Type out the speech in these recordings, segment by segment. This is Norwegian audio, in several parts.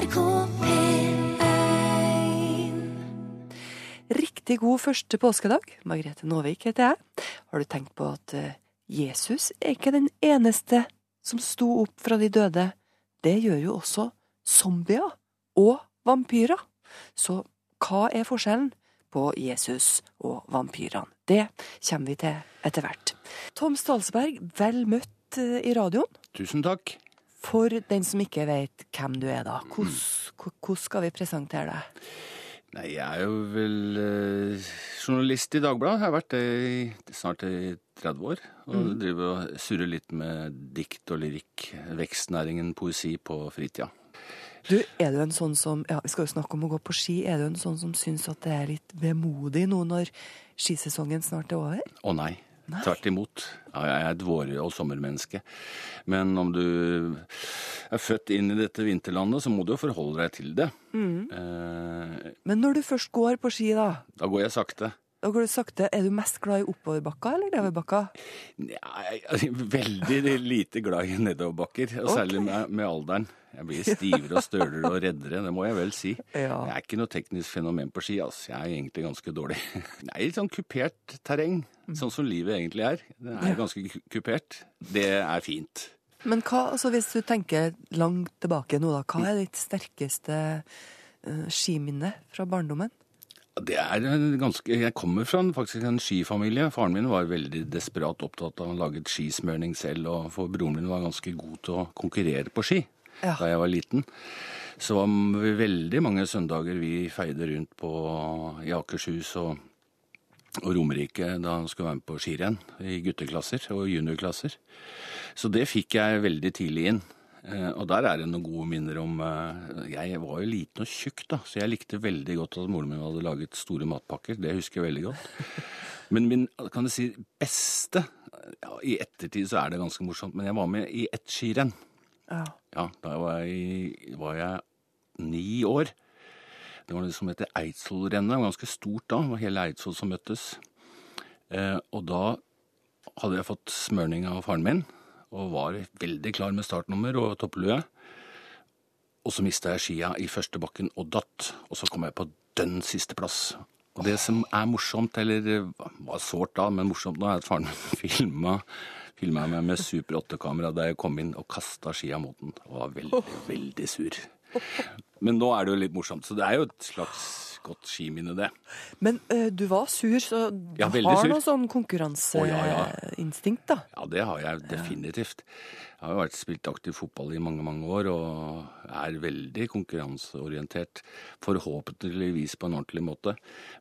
NRK P1 Riktig god første påskedag. Margrethe Nåvik heter jeg. Har du tenkt på at eh, Jesus er ikke den eneste som sto opp fra de døde? Det gjør jo også zombier og vampyrer. Så hva er forskjellen på Jesus og vampyrene? Det kommer vi til etter hvert. Tom Stalsberg, vel møtt eh, i radioen. Tusen takk. For den som ikke vet hvem du er, da, hvordan skal vi presentere deg? Nei, jeg er jo vel eh, journalist i Dagbladet. Jeg har vært det i snart i 30 år. Og driver og surrer litt med dikt og lyrikk, vekstnæringen, poesi på fritida. Du, er du en sånn som Ja, vi skal jo snakke om å gå på ski. Er du en sånn som syns at det er litt vemodig nå når skisesongen snart er over? Å nei. Nei. Tvert imot. Ja, jeg er et vår- og sommermenneske. Men om du er født inn i dette vinterlandet, så må du jo forholde deg til det. Eh, Men når du først går på ski, da, da går jeg sakte. Da går du sakte. Er du mest glad i oppoverbakka eller nedoverbakka? Jeg er veldig lite glad i nedoverbakker, og særlig med, med alderen. Jeg blir stivere og stølere og reddere, det må jeg vel si. Ja. Jeg er ikke noe teknisk fenomen på ski, altså. Jeg er egentlig ganske dårlig. Det er litt sånn kupert terreng, sånn som livet egentlig er. Det er ganske kupert. Det er fint. Men hva, altså hvis du tenker langt tilbake nå, da, hva er ditt sterkeste uh, skiminne fra barndommen? Det er ganske Jeg kommer fra en, faktisk en skifamilie. Faren min var veldig desperat opptatt av å lage skismørning selv, og for broren min var ganske god til å konkurrere på ski Ja. da jeg var liten. Så var det veldig mange søndager vi feide rundt på i Akershus og, og Romerike da han skulle være med på skirenn i gutteklasser og juniorklasser. Så det fikk jeg veldig tidlig inn. Eh, Og der er det noen gode minner om eh, Jeg var jo liten og tjukk, da, så jeg likte veldig godt at moren min hadde laget store matpakker. Det husker jeg veldig godt. Men min kan du si, beste ja, I ettertid så er det ganske morsomt, men jeg var med i ett skirenn. Ja. Ja, da var jeg, var jeg ni år. Det var det som heter Eidsvollrennet. Det var ganske stort da. Det var hele Eidsvoll som møttes. Eh, og da hadde jeg fått smørning av faren min, og var veldig klar med startnummer og topplue. Og så mista jeg skia i første bakken og datt, og så kom jeg på dønn sisteplass. Og det som er morsomt, eller eh, var sårt da, men morsomt nå, er at faren min filma filma meg med Super 8-kamera da jeg kom inn og kasta skia mot den. Og var veldig, veldig sur. Men nå er det jo litt morsomt, så det er jo et slags godt skiminne, det. Men eh, du var sur, så du Ja, har sur. noe sånn Å, ja, ja. konkurranseinstinkt, da. Ja, det har jeg definitivt. Jeg har jo vært spilt aktiv fotball i mange, mange år, og er veldig konkurranseorientert. Forhåpentligvis på en ordentlig måte.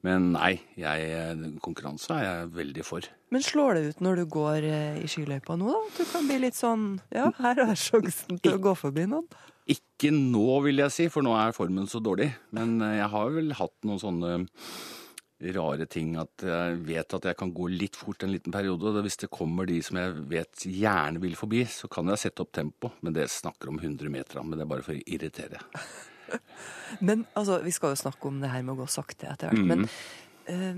Men nei, jeg, konkurranse er jeg veldig for. Men slår det ut når du går eh, i skiløypa nå, da? At du kan bli litt sånn Ja, her er sjansen til å gå forbi noen. Ikke nå, vil jeg si, for nå er formen så dårlig. Men eh, jeg har vel hatt noen sånne rare ting at jeg vet at jeg kan gå litt fort en liten periode. og Hvis det kommer de som jeg vet gjerne vil forbi, så kan jeg sette opp tempo. Men det snakker om 100 meter, men det er bare for å irritere. Men altså, vi skal jo snakke om det her med å gå sakte etter hvert. Men, eh,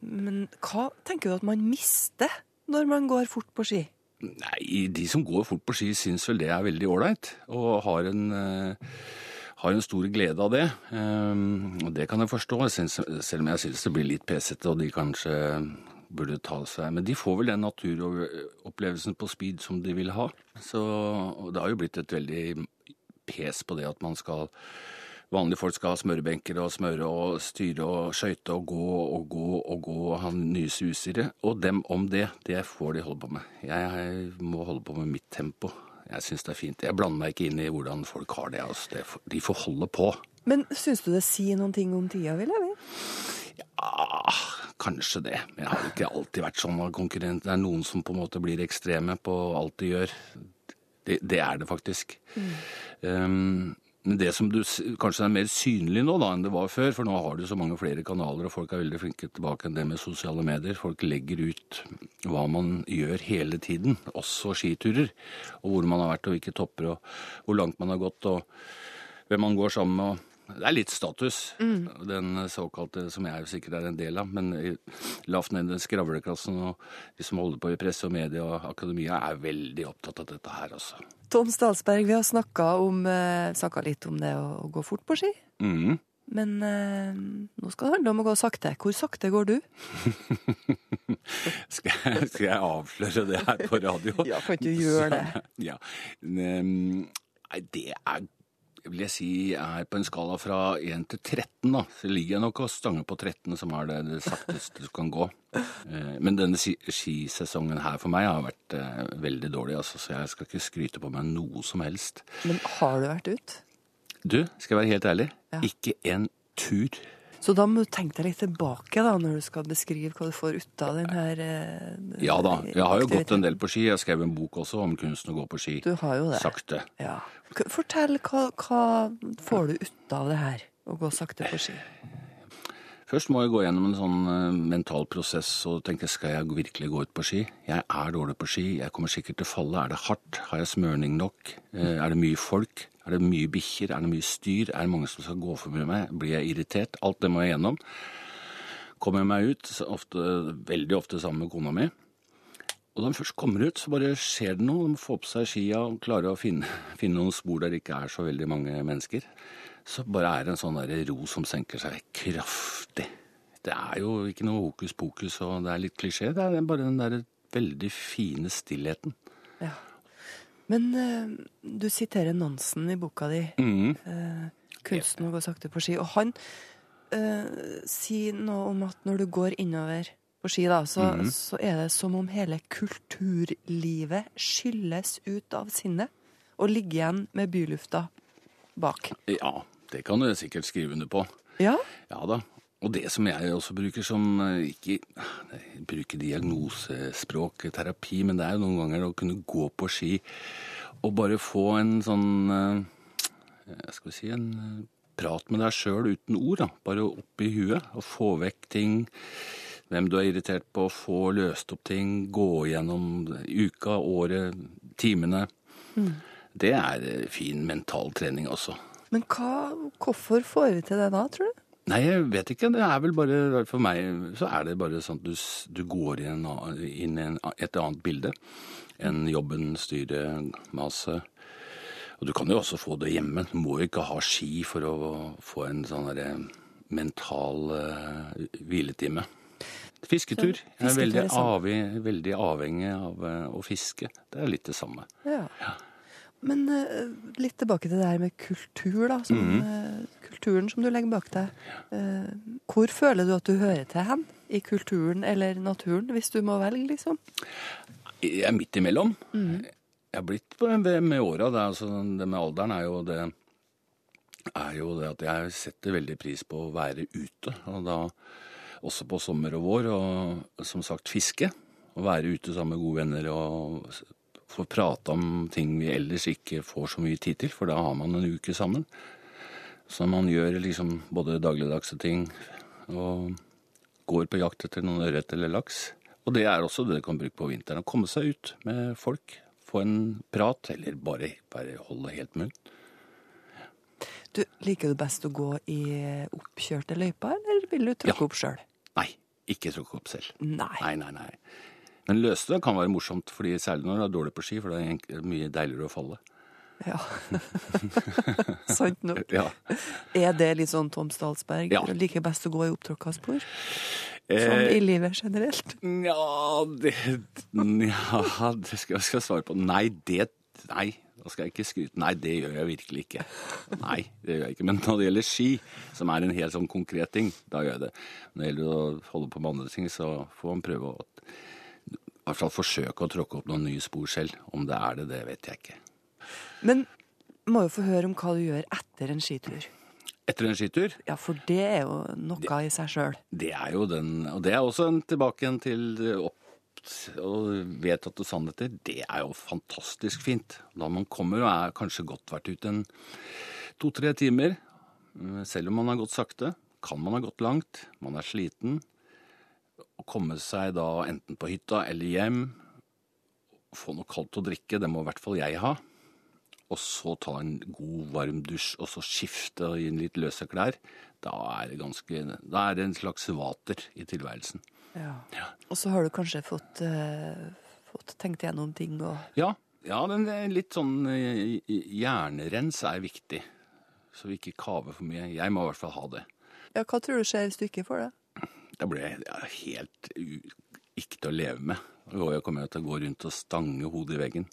men hva tenker du at man mister når man går fort på ski? Nei, de som går fort på ski syns vel det er veldig ålreit, og har en, eh, har en stor glede av det. Um, og det kan jeg forstå, selv om jeg syns det blir litt pesete, og de kanskje burde ta seg Men de får vel den naturopplevelsen på speed som de vil ha. Så det har jo blitt et veldig pes på det at man skal Vanlige folk skal ha smørebenker og smøre og styre og skøyte og gå og gå og gå og ha nye susere. Og dem om det, det får de holde på med. Jeg må holde på med mitt tempo. Jeg syns det er fint. Jeg blander meg ikke inn i hvordan folk har det. Altså. det de får holde på. Men syns du det sier noen ting om tida vi lever i? Ja, kanskje det. Men jeg har ikke alltid vært sånn av konkurrent. Det er noen som på en måte blir ekstreme på alt de gjør. Det, det er det faktisk. Um, men det som du, kanskje er mer synlig nå da enn det var før, for nå har du så mange flere kanaler, og folk er veldig flinke tilbake enn det med sosiale medier. Folk legger ut hva man gjør hele tiden, også skiturer, og hvor man har vært og hvilke topper, og hvor langt man har gått, og hvem man går sammen med. Det er litt status, den såkalte, som jeg sikkert er en del av. Men lavt nede skravleklassen og de som holder på i presse og media og akademia, er veldig opptatt av dette her, altså. Tom Stalsberg, vi har snakka litt om det å gå fort på ski. Mm. Men eh, nå skal det handle om å gå sakte. Hvor sakte går du? Skal, jeg, skal jeg avsløre det her på radio? Ja, kan ikke du gjøre det? Ja. Ehm, Nei, det er vil jeg si er på en skala fra 1 til 13, da. Så ligger jeg nok og stanger på 13, som er det, det sakteste du kan gå. Eh, Men denne skisesongen her for meg har vært eh, veldig dårlig, altså, så jeg skal ikke skryte på meg noe som helst. Men har du vært ut? Du, skal jeg være helt ærlig, Ja. ikke en tur. Så da må du tenke deg litt tilbake da, når du skal beskrive hva du får ut av den her eh, Ja da, jeg har jo gått en del på ski. Jeg skrev en bok også om kunsten å gå på ski. Du har jo det. Sakte. Ja. Fortell, hva, hva får du ut av det her, å gå sakte på ski? Først må jeg gå gjennom en sånn eh, mental prosess og tenke skal jeg virkelig gå ut på ski? Jeg er dårlig på ski, jeg kommer sikkert til å falle. Er det hardt? Har jeg smørning nok? Eh, Er det mye folk? Er det mye bikkjer? Er det mye styr? Er det mange som skal gå forbi meg? Blir jeg irritert? Alt det må jeg gjennom. Kommer jeg meg ut, ofte, veldig ofte sammen med kona mi. Og da de først kommer ut, så bare skjer det noe. De får på seg skia og klarer å finne, finne noen spor der det ikke er så veldig mange mennesker. Så bare er det en sånn der ro som senker seg kraftig. Det er jo ikke noe hokus pokus og det er litt klisjé. Det er bare den der veldig fine stillheten. Ja. Men uh, du siterer Nansen i boka di, Mm. Uh, 'Kunsten å gå sakte på ski', og han uh, sier noe om at når du går innover på ski, da, så, mm. så er det som om hele kulturlivet skylles ut av sinnet og ligger igjen med bylufta bak. Ja, det kan du sikkert skrive under på. Ja, Ja da. Og det som jeg også bruker som eh, ikke jeg bruker diagnosespråk, terapi, men det er jo noen ganger å kunne gå på ski og bare få en sånn eh, jeg skal vi si en eh, prat med deg sjøl uten ord, da. Bare opp i huet og få vekk ting. Hvem du er irritert på, få løst opp ting, gå gjennom uka, året, timene. Det er eh, fin mental trening også. Men hva, hvorfor får vi til det da, tror du? Nei, jeg vet ikke. Det er vel bare For meg så er det bare sånn at du, du går inn i et annet bilde enn jobben, styret, maset. Og du kan jo også få det hjemme. Du må jo ikke ha ski for å få en sånn derre mental uh, hviletime. Fisketur. Jeg er veldig, samme. avhengig, veldig avhengig av uh, å fiske. Det er litt det samme. Ja. Men uh, litt tilbake til det her med kultur, da. Som, Mhm. eh, kulturen som du legger bak deg. Eh, hvor føler du at du hører til hen? I kulturen eller naturen, hvis du må velge, liksom? Jeg er midt imellom. Jeg har blitt på det med åra. Det, altså, det med alderen er jo det er jo det at jeg setter veldig pris på å være ute. Og da også på sommer og vår, og som sagt fiske. Å være ute sammen med gode venner og få prate om ting vi ellers ikke får så mye tid til, for da har man en uke sammen. Så man gjør liksom både dagligdagse ting og går på jakt etter noen ørret eller laks. Og det er også det du kan bruke på vinteren. Å komme seg ut med folk, få en prat, eller bare, bare holde helt munn. Du, liker du best å gå i oppkjørte løyper, eller vil du tråkke Ja. opp sjøl? Nei, ikke tråkke opp selv. Nei. Nei, nei, nei. Men løse kan være morsomt, fordi særlig når du er dårlig på ski, for det er mye deiligere å falle. Ja. Sant nok. Ja. Er det litt sånn Tom Stalsberg? Ja. Liker best å gå i opptråkka spor? Som Sånn i livet generelt? Ja, det Ja, det skal jeg skal svare på. Nei, det Nei, da skal jeg ikke skryte. Nei, det gjør jeg virkelig ikke. Nei, det gjør jeg ikke. Men når det gjelder ski, som er en helt sånn konkret ting, da gjør jeg det. Når det gjelder å holde på med andre ting, så får man prøve å i hvert fall forsøke å tråkke opp noen nye spor selv. Om det er det, det vet jeg ikke. Men må jo få høre om hva du gjør etter en skitur. Etter en skitur Ja, for det er jo noe i seg sjøl. Det er jo den Og det er også en tilbake igjen til opp og vedtatte sannheter. Det er jo fantastisk fint. Da man kommer og er kanskje godt vært ute en to-tre timer, selv om man har gått sakte, kan man ha gått langt, man er sliten, å komme seg da enten på hytta eller hjem, få noe kaldt å drikke, det må i hvert fall jeg ha. Og så ta en god, varm dusj, og så skifte og gi en litt løse klær, da er det ganske Da er det en slags vater i tilværelsen. Ja. Ja. Og så har du kanskje fått, uh, fått tenkt gjennom ting og Ja, ja den litt sånn uh, hjernerens er viktig. Så vi ikke kaver for mye. Jeg må i hvert fall ha det. Ja, hva tror du skjer hvis du ikke får det? Da blir jeg ja, helt ikke til å leve med. Jeg kommer til å gå rundt og stange hodet i veggen.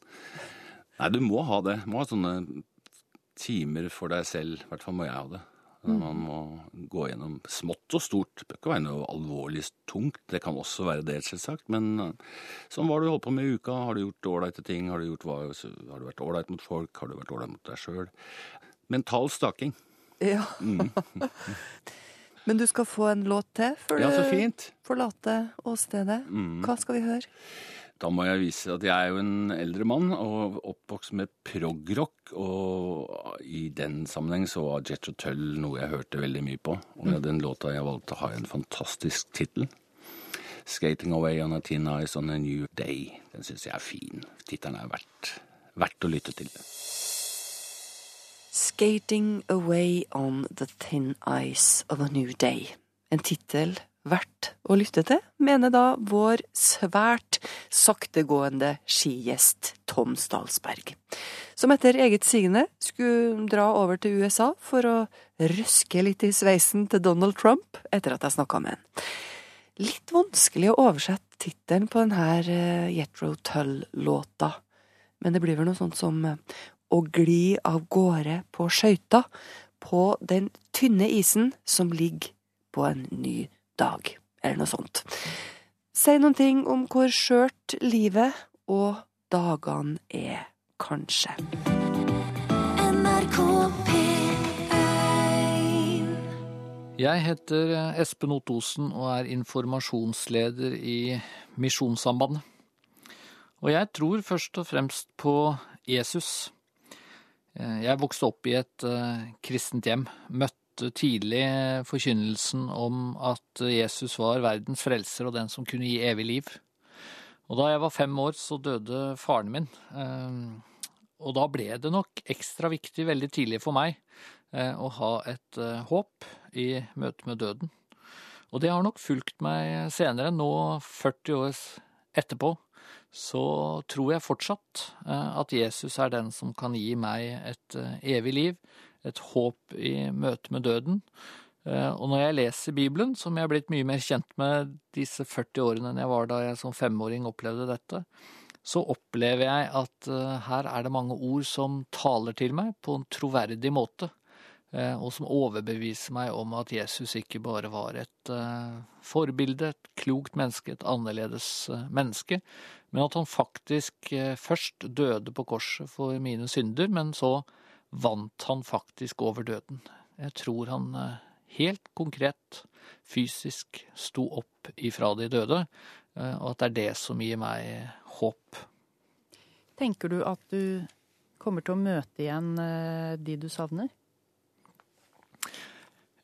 Nei, du må ha det. Du må ha sånne timer for deg selv. I hvert fall må jeg ha det. Man må gå gjennom smått og stort. Det ikke være noe alvorlig tungt. Det kan også være det, selvsagt. Men eh, sånn hva har du holdt på med i uka? Har du gjort ålreite ting? Har du, gjort har du vært ålreit mot folk? Har du vært ålreit mot deg sjøl? Mental staking. Ja. Men du skal få en låt til før Ja, så du forlater åstedet. Hva skal vi høre? Da må jeg vise at jeg er jo en eldre mann og oppvokst med progrock. Og i den sammenheng så var Jet Tull noe jeg hørte veldig mye på. Og den låta jeg valgte, har en fantastisk tittel. 'Skating Away on a Tin Ice on a New Day'. Den syns jeg er fin. Tittelen er verdt, verdt å lytte til. 'Skating Away on the Thin Ice of a New Day'. En tittel verdt å lytte til, mener da vår svært saktegående skigjest Tom Stalsberg. Som etter eget sigende skulle dra over til USA for å røske litt i sveisen til Donald Trump etter at jeg snakka med han. Litt vanskelig å oversette tittelen på denne Yetro Tull-låta, men det blir vel noe sånt som eh, å gli av gårde på skøyta på den tynne isen som ligger på en ny dag, eller noe sånt. Si noen ting om hvor skjørt livet og dagene er, kanskje. NRK P1 Jeg heter Espen Ottosen og er informasjonsleder i Misjonssambandet. Og jeg tror først og fremst på Jesus. Eh, Jeg vokste opp i et eh, kristent hjem, møtte tidlig forkynnelsen om at Jesus var verdens frelser og den som kunne gi evig liv. Og da jeg var fem år, så døde faren min. Eh, Og da ble det nok ekstra viktig veldig tidlig for meg eh, å ha et eh, håp i møte med døden. Og det har nok fulgt meg senere, nå 40 år etterpå. Så tror jeg fortsatt eh, at Jesus er den som kan gi meg et evig liv, et håp i møte med døden. Eh, Og når jeg leser Bibelen, som jeg er blitt mye mer kjent med disse 40 årene enn jeg var da jeg som femåring opplevde dette, så opplever jeg at eh, her er det mange ord som taler til meg på en troverdig måte, eh, og som overbeviser meg om at Jesus ikke bare var et forbilde, et klokt menneske, et annerledes menneske, men at han faktisk først døde på korset for mine synder, men så vant han faktisk over døden. Jeg tror han eh, helt konkret, fysisk, sto opp ifra de døde, eh, og at det er det som gir meg håp. Tenker du at du kommer til å møte igjen eh, de du savner?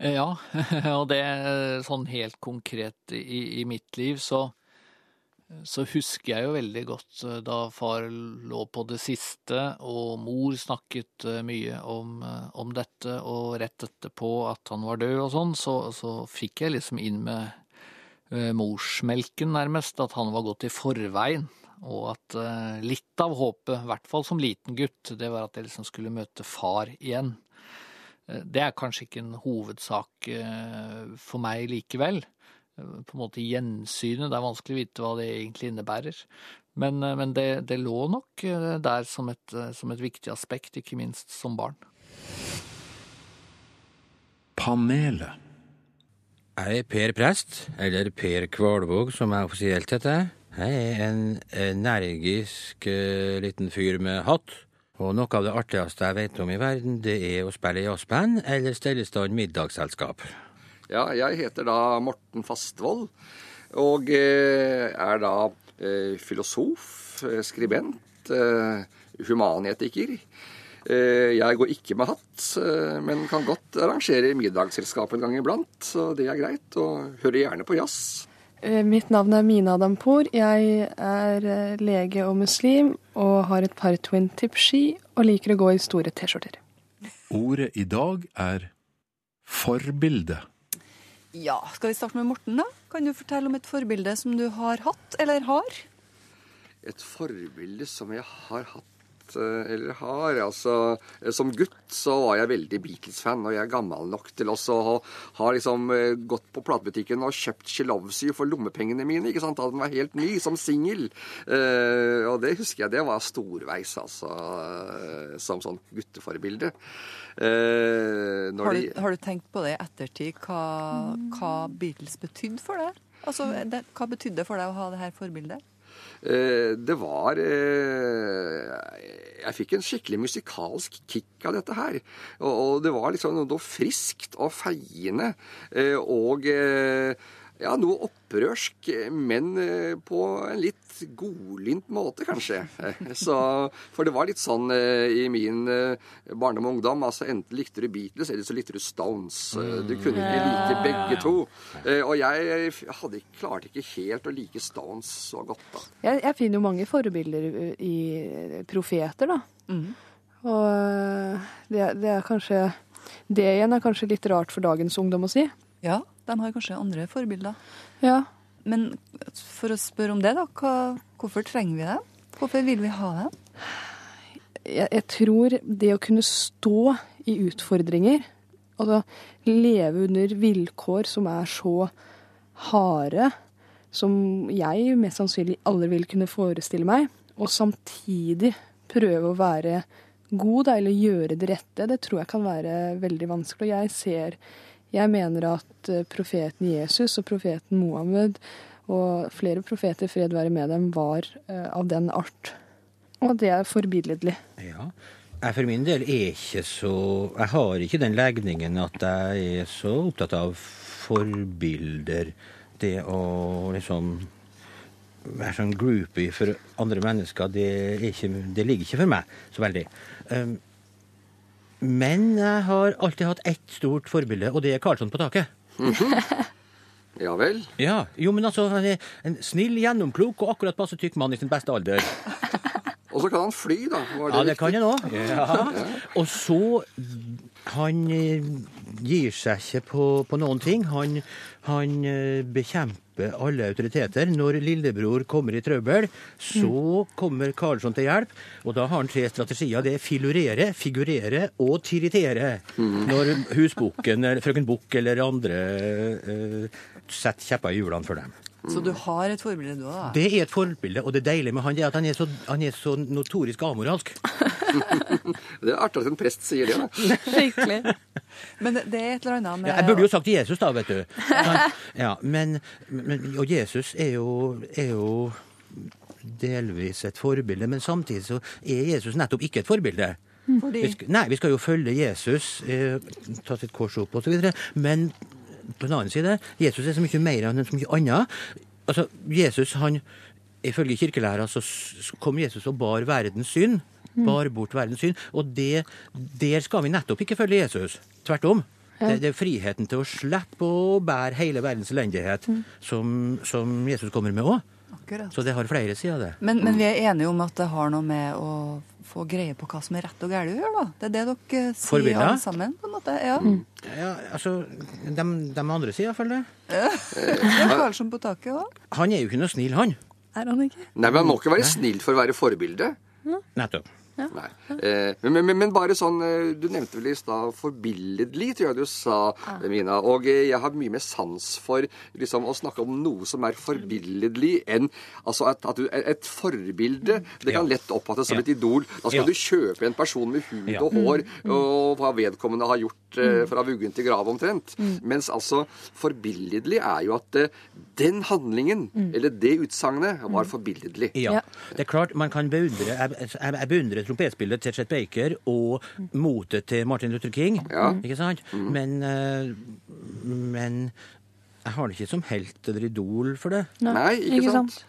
Ja, og det er sånn helt konkret i, i mitt liv, så, så husker jeg jo veldig godt eh, da far lå på det siste, og mor snakket eh, mye om, eh, om dette, og rett etterpå at han var død og sånn, så, så fikk jeg liksom inn med morsmelken nærmest, at han var gått i forveien. Og at litt av håpet, i hvert fall som liten gutt, det var at jeg liksom skulle møte far igjen. Det er kanskje ikke en hovedsak for meg likevel. På en måte gjensynet, det er vanskelig å vite hva det egentlig innebærer. Men, eh, men det, det lå nok eh, der som et, eh, som et viktig aspekt, ikke minst som barn. Panelet. Jeg er Per Prest, eller Per Kvalvåg som jeg offisielt heter. Jeg er en energisk liten fyr med hatt. Og noe av det artigste jeg vet om i verden, det er å spille jazzband eller stelle i stand middagsselskap. Ja, jeg heter da Morten Fastvold, og eh, er da eh, filosof, eh, skribent, humanetiker. Eh, Jeg går ikke med hatt, men kan godt arrangere middagsselskap en gang iblant, så det er greit, og hører gjerne på jazz. Eh, Mitt navn er Mina Dampour. Jeg er lege og muslim og har et par twin tip-ski og liker å gå i store T-skjorter. Ordet i dag er forbilde. Ja, skal vi starte med Morten, da? Kan du fortelle om et forbilde som du har hatt, eller har? Et forbilde som jeg har hatt eh, eller har. Altså, eh, som gutt så var jeg veldig Beatles-fan, og jeg er gammel nok til også å ha liksom eh, gått på platebutikken og kjøpt She Loves You for lommepengene mine, ikke sant, da den var helt ny, som singel. Eh, og det husker jeg, det var storveis, altså, som sånn gutteforbilde. Eh, Har du, har du tenkt på det i ettertid, hva, hva Beatles betydde for deg? Altså, det, Hva betydde det for deg å ha det her forbildet? Eh, det var eh, Jeg fikk en skikkelig musikalsk kick av dette her. Og, det var liksom noe friskt og feiende. eh, og ja, noe opprørsk, men eh, på en litt godlynt måte, kanskje. Eh, Så, for det var litt sånn eh, i min eh, barndom og ungdom. altså Enten likte du Beatles, eller så likte du Stones. Eh, Du kunne ikke like begge to. Eh, Og jeg hadde, ikke- klarte ikke helt å like Stones så godt, da. Jeg, jeg finner jo mange forbilder i- profeter, da. Og eh, det, det er kanskje Det igjen er kanskje litt rart for dagens ungdom å si. Ja, de har kanskje andre forbilder. Ja. Men for å spørre om det, da. Hva, hvorfor trenger vi det? Hvorfor vil vi ha det? jeg, jeg tror det å kunne stå i utfordringer, altså leve under vilkår som er så harde, som jeg mest sannsynlig aldri vil kunne forestille meg, og samtidig prøve å være god, da, eller gjøre det rette, det tror jeg kan være veldig vanskelig. Og jeg ser Jeg mener at eh, profeten Jesus og profeten Mohammed og flere profeter, fred være med dem, var eh, av den art. Og det er forbilledlig. Ja. Jeg for min del er ikke så Jeg har ikke den legningen at jeg er så opptatt av forbilder. Det å liksom være sånn groupie for andre mennesker, det, ikke, det ligger ikke for meg så veldig. Um, men jeg har alltid hatt ett stort forbilde, og det er Karlsson på taket. Ja vel? Ja, jo, men altså, han er en snill, gjennomklok og akkurat passe tykk mann i sin beste alder. Og så kan han fly, da. Var Ja, det viktig? kan han òg. Ja. Og så Han eh, gir seg ikke på, på noen ting. Han, han eh, bekjemper alle autoriteter. Når lillebror kommer i trøbbel, så kommer Karlsson til hjelp. Og da har han tre strategier. Det er filurere, figurere og tirritere. Når husbukken, eller frøken Bukk eller andre eh, setter kjepper i hjulene for dem. Så du har et forbilde, du òg? Det er et forbilde, og det deilige med han er at han er så, han er så notorisk amoralsk. Det er artig at en prest sier det, da. Skikkelig. Men det, det er et eller annet med Ja, jeg burde jo sagt Jesus, da, vet du. Han, ja, men, men, og Jesus er jo, er jo delvis et forbilde, men samtidig så er Jesus nettopp ikke et forbilde. Fordi Vi skal, nei, vi skal jo følge Jesus, eh, ta sitt kors opp osv., men på den annen side, Jesus er så mye mer enn så mye annet. Altså, Jesus, han Ifølge kirkelæra så kom Jesus og bar verdens synd. Bar bort verdens synd. Og det, der skal vi nettopp ikke følge Jesus. Tvert om. Det, det er friheten til å slippe å bære hele verdens elendighet som, som Jesus kommer med òg. Så det har flere sider, det. Men, men vi er enige om at det har noe med å få greie på hva som er rett og galt å gjøre, da? Det er det dere sier Forbilder? alle sammen, på en måte? Ja. Ja, altså, de, de andre sider, iallfall jeg. ja Karlsson på taket òg? Han er jo ikke noe snill, han. Er han ikke? Nei, men han må ikke være snill for å være forbilde. Nettopp. Nei. Eh, men, men, men bare sånn eh, Du nevnte vel i stad forbilledlig, tror jeg du sa, Mina. Og eh, jeg har mye mer sans for liksom, å snakke om noe som er forbilledlig, enn altså at, at du, et forbilde. Det kan Ja. lett oppfattes som et idol. Da skal Ja. du kjøpe en person med hud og hår, og hva vedkommende har gjort eh, fra vuggen til grav omtrent. Mens altså forbilledlig er jo at eh, den handlingen, eller det utsagnet, var forbilledlig. Ja. Det er klart man kan beundre Jeg, jeg, jeg beundrer trompetspillet til Chet Baker og motet til Martin Luther King. Ja. Ikke sant? Men, eh, men jeg har det ikke som helt eller idol for det. Nei, ikke sant?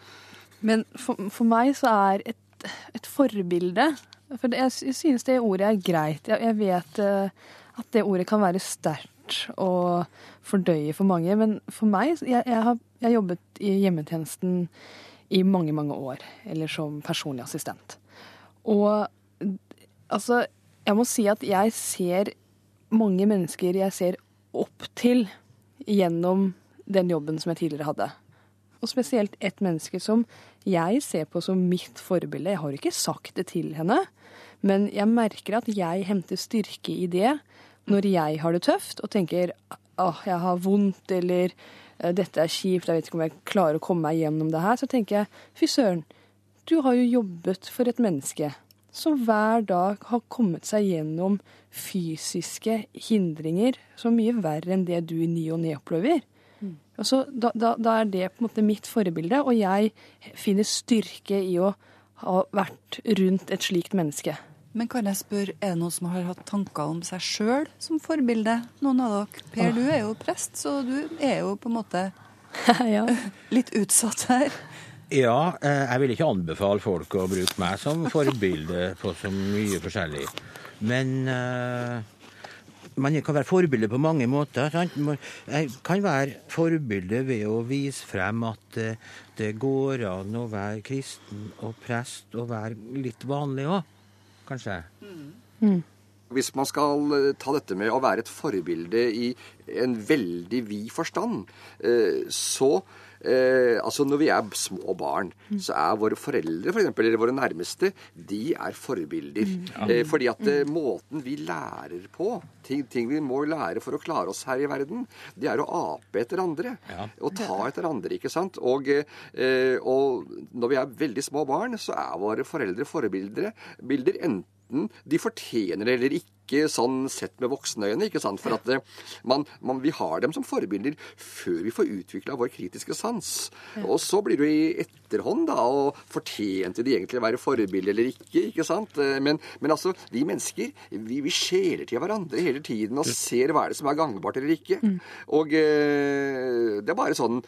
Men for, for meg så er et, et forbilde For det, jeg, jeg synes det ordet er greit. Jeg, jeg vet eh, at det ordet kan være sterkt og fordøye for mange. Men for meg Jeg, jeg har jeg jobbet i hjemmetjenesten i mange, mange år. Eller som personlig assistent. Og altså Jeg må si at jeg ser mange mennesker jeg ser opp til gjennom den jobben som jeg tidligere hadde. Og spesielt ett menneske som jeg ser på som mitt forbilde. Jeg har ikke sagt det til henne, men jeg merker at jeg henter styrke i det når jeg har det tøft og tenker åh, jeg har vondt eller eh, dette er kjipt, jeg vet ikke om jeg klarer å komme meg gjennom det her. Så tenker jeg fy søren, du har jo jobbet for et menneske som hver dag har kommet seg gjennom fysiske hindringer så mye verre enn det du i ny og ne opplever. Altså, da, da, da er det på en måte mitt forbilde, og jeg finner styrke i å ha vært rundt et slikt menneske. Men kan jeg spørre, er det noen som har hatt tanker om seg sjøl som forbilde? Noen av dere? Per, du er jo prest, så du er jo på en måte ja. litt utsatt her. Ja, eh, jeg vil ikke anbefale folk å bruke meg som forbilde på så mye forskjellig. Men uh, man kan være forbilde på mange måter. Sant? Jeg kan være forbilde ved å vise frem at uh, det går an å være kristen og prest og være litt vanlig òg, kanskje. Mm. Hvis man skal eh, ta dette med å være et forbilde i en veldig vid forstand, eh, så eh, Altså når vi er små barn, så er våre foreldre for eksempel, eller våre nærmeste, de er forbilder. Eh, fordi at eh, måten vi lærer på, ting, ting vi må lære for å klare oss her i verden, det er å ape etter andre. Ja. Og ta etter andre, ikke sant. Og, eh, og når vi er veldig små barn, så er våre foreldre forbilder bilder enten de fortjener det eller ikke, sånn sett med voksne øyne. ikke sant? For at det, man, man, vi har dem som forbilder før vi får utvikla vår kritiske sans. Og så blir det jo i etterhånd, da, og fortjente de egentlig å være forbilder eller ikke? ikke sant? Eh, Men, men altså, vi mennesker vi, vi skjeler til hverandre hele tiden og ser hva er det som er gangbart eller ikke. Og eh, det er bare sånn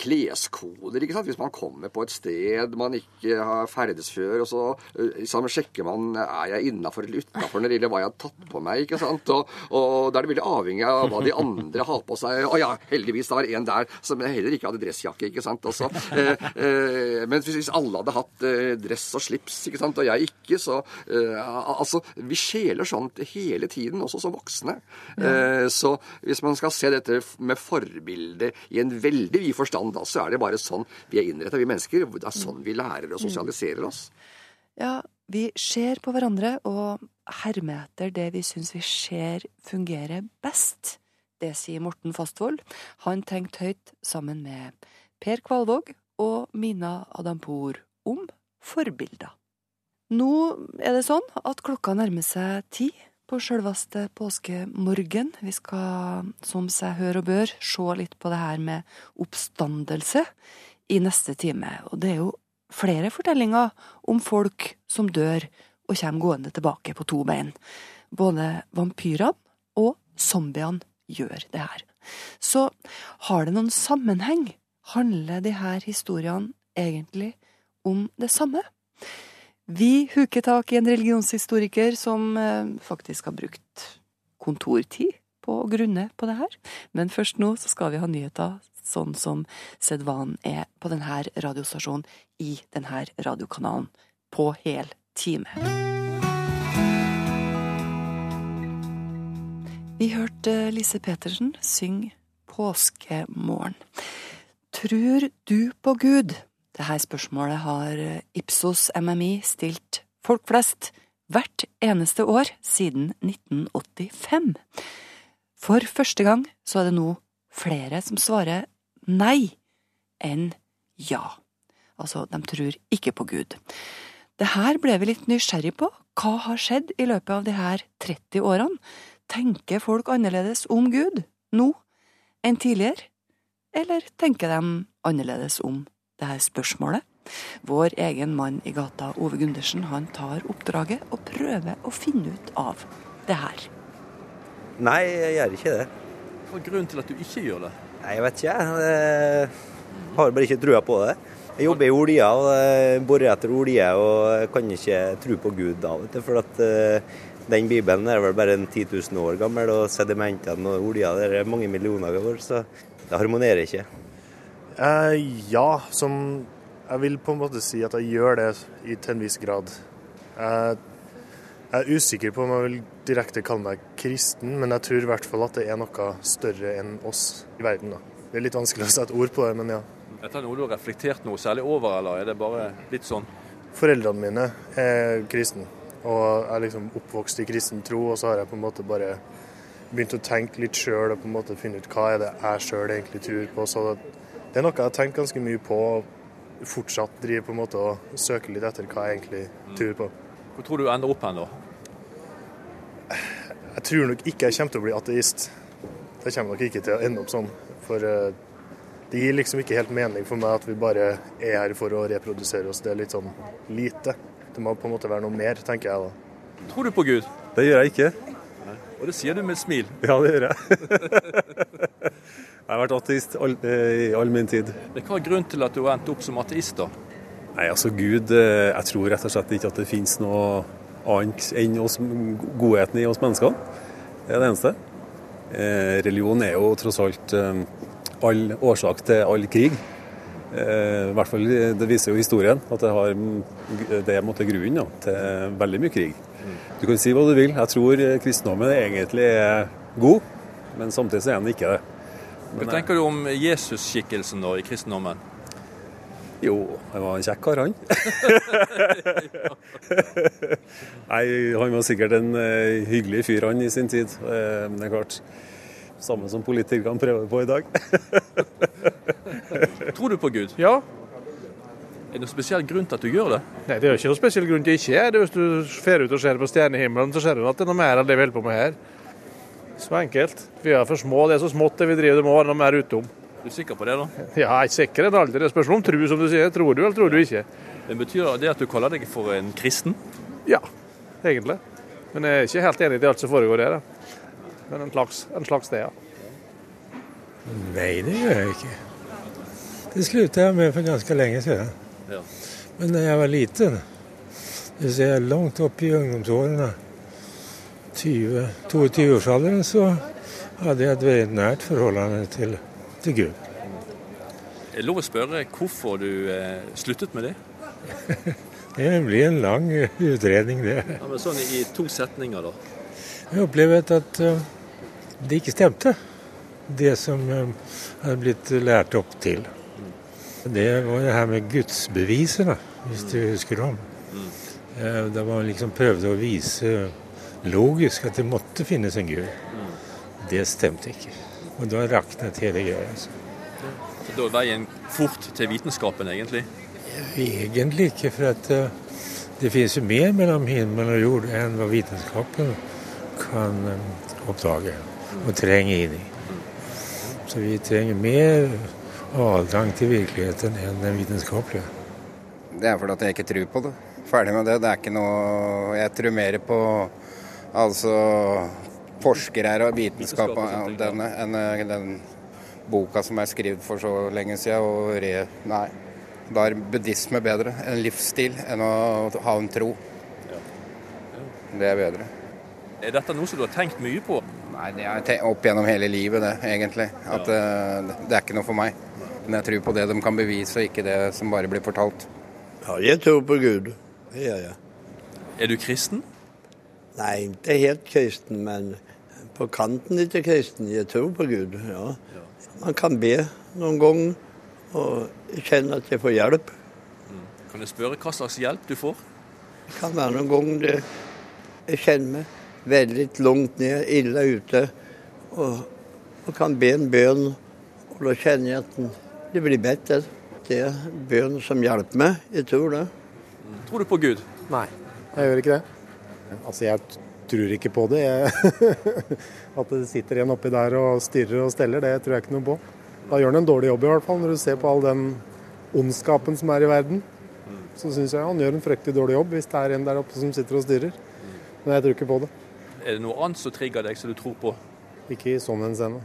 kleskoder. ikke sant? Hvis man kommer på et sted man ikke har ferdes før, og så uh, liksom, sjekker man er jeg innafor eller utafor når det gjelder hva jeg har tatt på meg. ikke sant? Og, og da er det veldig avhengig av hva de andre har på seg. Å ja, heldigvis det var en der som heller ikke hadde dressjakke. ikke sant? Altså, eh, eh, men hvis, alle hadde hatt eh, dress og slips, ikke sant, og jeg ikke, så uh, Altså, vi skjeler sånn hele tiden, også som voksne. Uh, så hvis man skal se dette med forbilde i en veldig vid forstand, da, så er det bare sånn vi er innretta, vi mennesker. Det er sånn vi lærer og sosialiserer oss. Ja, vi ser på hverandre og hermer etter det vi syns vi ser fungerer best. Det sier Morten Fastvold. Han tenkte høyt sammen med Per Kvalvåg og Mina Adampour om forbilder. Nå er det sånn at klokka nærmer seg ti på sjølveste påskemorgen. Vi skal, som seg hør og bør, se litt på det her med oppstandelse i neste time. Og det er jo flere fortellinger om folk som dør og kommer gående tilbake på to bein. Både vampyrene og zombiene gjør det her. Så har det noen sammenheng? Handler de her historiene egentlig om det samme? Vi huker tak i en religionshistoriker som eh, faktisk har brukt kontortid på å grunne på det her. Men først nå så skal vi ha nyheter sånn som sedvanen er på denne radiostasjonen i denne radiokanalen på hel time. Vi hørte Lise Petersen synge Påskemorgen. Tror du på Gud? Dette spørsmålet har Ipsos MMI stilt folk flest hvert eneste år siden 1985. For første gang så er det nå flere som svarer nei enn ja. Altså, de tror ikke på Gud. Det her ble vi litt nysgjerrig på. Hva har skjedd i løpet av de her 30 årene? Tenker folk annerledes om Gud nå enn tidligere? Eller tenker de annerledes om det her spørsmålet? Vår egen mann i gata, Ove Gundersen, han tar oppdraget og prøver å finne ut av det her. Nei, jeg gjør ikke det. Hva er grunnen til at du ikke gjør det? Jeg vet ikke. Jeg har bare ikke trua på det. Jeg jobber i olja og borer etter olje, og kan ikke tro på Gud da. vet du, For at eh, Den bibelen er vel bare en 10 000 år gammel, og sedimentene og olja der er mange millioner år, så det harmonerer ikke. Eh, ja, som Jeg vil på en måte si at jeg gjør det til en viss grad. Jeg, jeg er usikker på om jeg vil direkte kalle meg kristen, men jeg tror i hvert fall at det er noe større enn oss i verden. da. Det er litt vanskelig å sette ord på det, men ja. Er det noe du har reflektert noe særlig over, eller er det bare litt sånn? Foreldrene mine er kristne, og jeg er liksom oppvokst i kristen tro, og så har jeg på en måte bare begynt å tenke litt sjøl og på en måte finne ut hva er det jeg sjøl egentlig tror på. Så det, det er noe jeg har tenkt ganske mye på, og fortsatt driver på en måte og søker litt etter hva jeg egentlig tror på. Hvor tror du du ender opp hen, da? Jeg tror nok ikke jeg kommer til å bli ateist. Det kommer nok ikke til å ende opp sånn. For eh, det gir liksom ikke helt mening for meg at vi bare er her for å reprodusere oss. Det er litt sånn lite. Det må på en måte være noe mer, tenker jeg da. Tror du på Gud? Det gjør jeg ikke. Og det sier du med et smil. Ja, det gjør jeg. jeg har vært ateist all, eh, i all min tid. Men Hva er grunnen til at du har endt opp som ateist, da? Nei, altså Gud eh, Jeg tror rett og slett ikke at det finnes noe annet enn oss, godheten i oss mennesker. Det er det eneste. Eh, religion er jo tross alt eh, all årsak til all krig. Eh, i hvert fall, Det viser jo historien at det, har, det er grunnen ja, til veldig mye krig. Du kan si hva du vil. Jeg tror kristendommen egentlig er god, men samtidig så er den ikke det. Hva tenker du om Jesus-skikkelsen da i kristendommen? Jo, han var en kjekk kar, han. Nei, han var sikkert en eh, hyggelig fyr, han, i sin tid. Eh, Men det er klart, samme som politikerne prøver på i dag. Tror du på Gud? Ja. Er det noen spesiell grunn til at du gjør det? Nei, Det er jo ikke noen spesiell grunn til ikke det. er Hvis du fer ut og ser på stjernehimmelen, så ser du at det er noe mer enn det vi holder på med her. Så enkelt. Vi er for små. Det er så smått det vi driver, det må være noe mer utom. Du er sikker på det, da? Ja, jeg er sikker enn aldri. Det spørs om tro, som du sier. Tror du eller tror du ikke? Det betyr det at du kaller deg for en kristen? Ja, egentlig. Men jeg er ikke helt enig i alt som foregår der. Men en slags, en slags det, ja. Nei, det gjør jeg ikke. Det sluttet jeg med for ganske lenge siden. Ja. Men da jeg var liten, hvis jeg er langt opp i ungdomsårene, 20 22-årsalderen, så hadde jeg et veldig nært forhold til, til Gud. Er det lov å spørre hvorfor du eh, sluttet med det? Det blir en lang utredning, det. Ja, men sånn i to setninger, da. Jeg opplevde at eh, det ikke stemte, det som eh, hadde blitt lært opp til. Det var det her med gudsbevisene, hvis du husker om. Eh, Da man liksom prøvde å vise logisk at det måtte finnes en gud. Det stemte ikke. Og da raknet hele greia. Altså. Så da er veien fort til vitenskapen, egentlig? Egentlig ikke, for at eh, det finnes jo mer mellom himmel og jord enn hva vitenskapen kan eh, oppdage og trenge inn i. Så vi trenger mer adgang til virkeligheten enn den vitenskapelige. Det er fordi at jeg ikke tror på det. Ferdig med det. Det er ikke noe Jeg tror mer på altså forskere og vitenskap om denne, enn den boka som er skrevet for så lenge siden. Og re, nei. Da er buddhisme bedre. En livsstil enn å ha en tro. Det er bedre. Er dette noe som du har tenkt mye på? Nei, det har jeg tenkt opp gjennom hele livet, det, egentlig. At eh, det er ikke noe for meg. Men jeg tror på det de kan bevise, og ikke det som bare blir fortalt. Ja, jeg tror på Gud. Det gjør jeg. Er du kristen? Nei, ikke helt kristen, men på kanten litt kristen. Jeg tror på Gud, ja. Man kan be noen ganger og kjenne at jeg får hjelp. Kan jeg spørre hva slags hjelp du får? Det kan være noen ganger det jeg kjenner meg veldig langt ned, ille ute, og, og kan be en bønn, og da kjenner jeg at det blir bedt. Det er bønn som hjelper meg. Jeg tror det. Tror du på Gud? Nei, jeg gjør ikke det. Altså, jeg tror ikke på det. At det sitter en oppi der og styrer og steller, det tror jeg ikke noe på. Da gjør han en dårlig jobb i hvert fall, når du ser på all den ondskapen som er i verden. Så syns jeg han gjør en fryktelig dårlig jobb hvis det er en der oppe som sitter og styrer. Men jeg tror ikke på det. Er det noe annet som trigger deg som du tror på? Ikke i sånn henseende.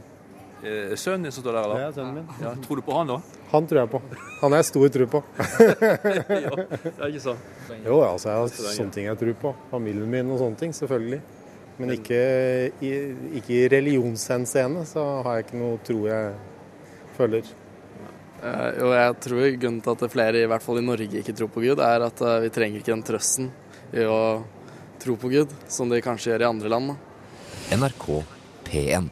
Eh, sønnen din som står der, eller? Det er sønnen min. Ja, tror du på han da? Han tror jeg på. Han har jeg stor tro på. ja, det er ikke sant? Jo, altså jeg har sånne ting jeg tror på. Familien min og sånne ting, selvfølgelig. Men ikke i, ikke i religionshenseende så har jeg ikke noe tro jeg følger. Eh, jo, jeg tror grunnen til at flere, i hvert fall i Norge, ikke tror på Gud, er at eh, vi trenger ikke den trøsten i å tro på Gud, som de kanskje gjør i andre land. Da. NRK P1.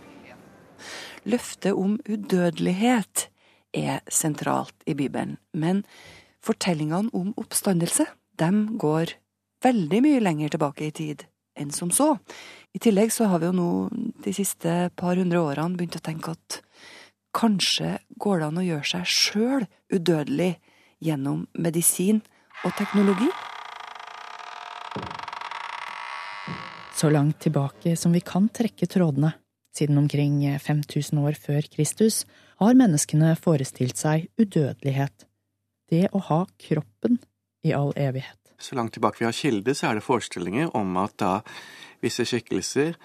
Løftet om udødelighet er sentralt i Bibelen, men fortellingene om oppstandelse dem går veldig mye lenger tilbake i tid enn som så. I tillegg så har vi jo nå de siste par hundre årene begynt å tenke at kanskje går det an å gjøre seg sjøl udødelig gjennom medisin og teknologi? Så langt tilbake som vi kan trekke trådene, siden omkring 5000 år før Kristus, har menneskene forestilt seg udødelighet. Det å ha kroppen i all evighet. Så langt tilbake vi har kilder, så er det forestillinger om at da visse skikkelser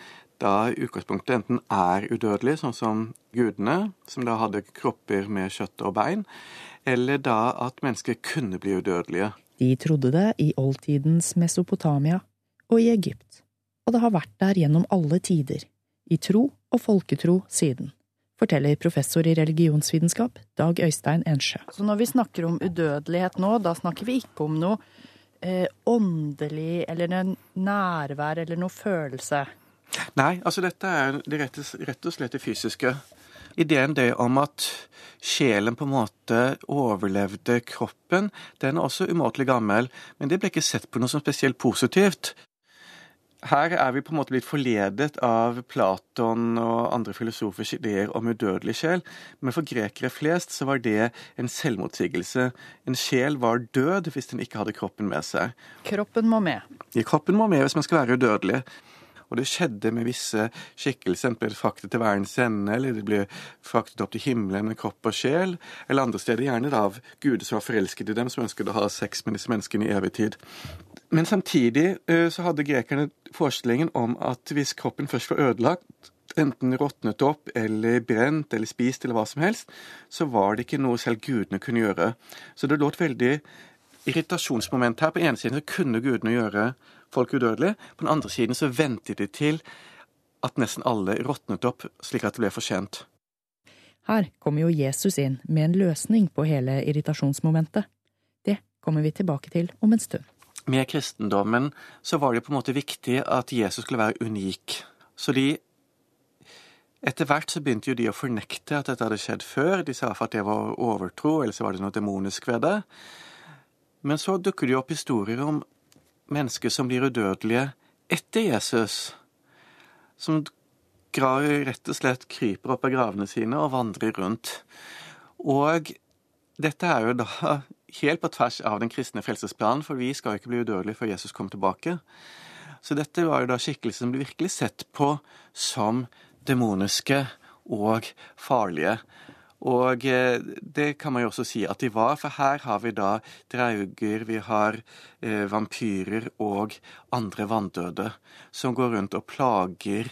da i utgangspunktet enten er udødelige, sånn som gudene, som da hadde kropper med kjøtt og bein, eller da at mennesker kunne bli udødelige. De trodde det i oldtidens Mesopotamia og i Egypt, og det har vært der gjennom alle tider, i tro og folketro siden, forteller professor i religionsvitenskap Dag Øystein Ensjø. Så når vi snakker om udødelighet nå, da snakker vi ikke om noe eh, åndelig eller noe nærvær eller noe følelse? Nei, altså dette er det rett, rett og slett det fysiske. Ideen det om at sjelen på en måte overlevde kroppen, den er også umåtelig gammel, men det ble ikke sett på noe som spesielt positivt. Her er vi på en måte blitt forledet av Platon og andre filosofers ideer om udødelig sjel, men for grekere flest så var det en selvmotsigelse. En sjel var død hvis den ikke hadde kroppen med seg. Kroppen må med. Ja, kroppen må med hvis man skal være udødelig. Og det skjedde med visse skikkelser. Enten ble det fraktet til verdens ende, eller det ble fraktet opp til himmelen med kropp og sjel, eller andre steder gjerne da av guder som var forelsket i dem, som ønsket å ha sex med disse menneskene i evig tid. Men samtidig så hadde grekerne forestillingen om at hvis kroppen først var ødelagt, enten råtnet opp eller brent eller spist eller hva som helst, så var det ikke noe selv gudene kunne gjøre. Så det lå et veldig irritasjonsmoment her. På ene siden så kunne gudene gjøre folk udødelige. På den andre siden så ventet de til at nesten alle råtnet opp, slik at det ble for sent. Her kommer jo Jesus inn med en løsning på hele irritasjonsmomentet. Det kommer vi tilbake til om en stund. Med kristendommen så var det på en måte viktig at Jesus skulle være unik. Så de etter hvert så begynte jo de å fornekte at dette hadde skjedd før. De sa for at det var overtro, eller så var det noe demonisk ved det. Men så dukker det jo opp historier om mennesker som blir udødelige etter Jesus. Som rett og slett kryper opp av gravene sine og vandrer rundt. Og dette er jo da helt på tvers av den kristne frelsesplanen, for vi skal jo ikke bli udødelige før Jesus kommer tilbake. Så dette var jo da skikkelser som ble virkelig sett på som demoniske og farlige. Og det kan man jo også si at de var, for her har vi da drauger, vi har eh, vampyrer og andre vanndøde som går rundt og plager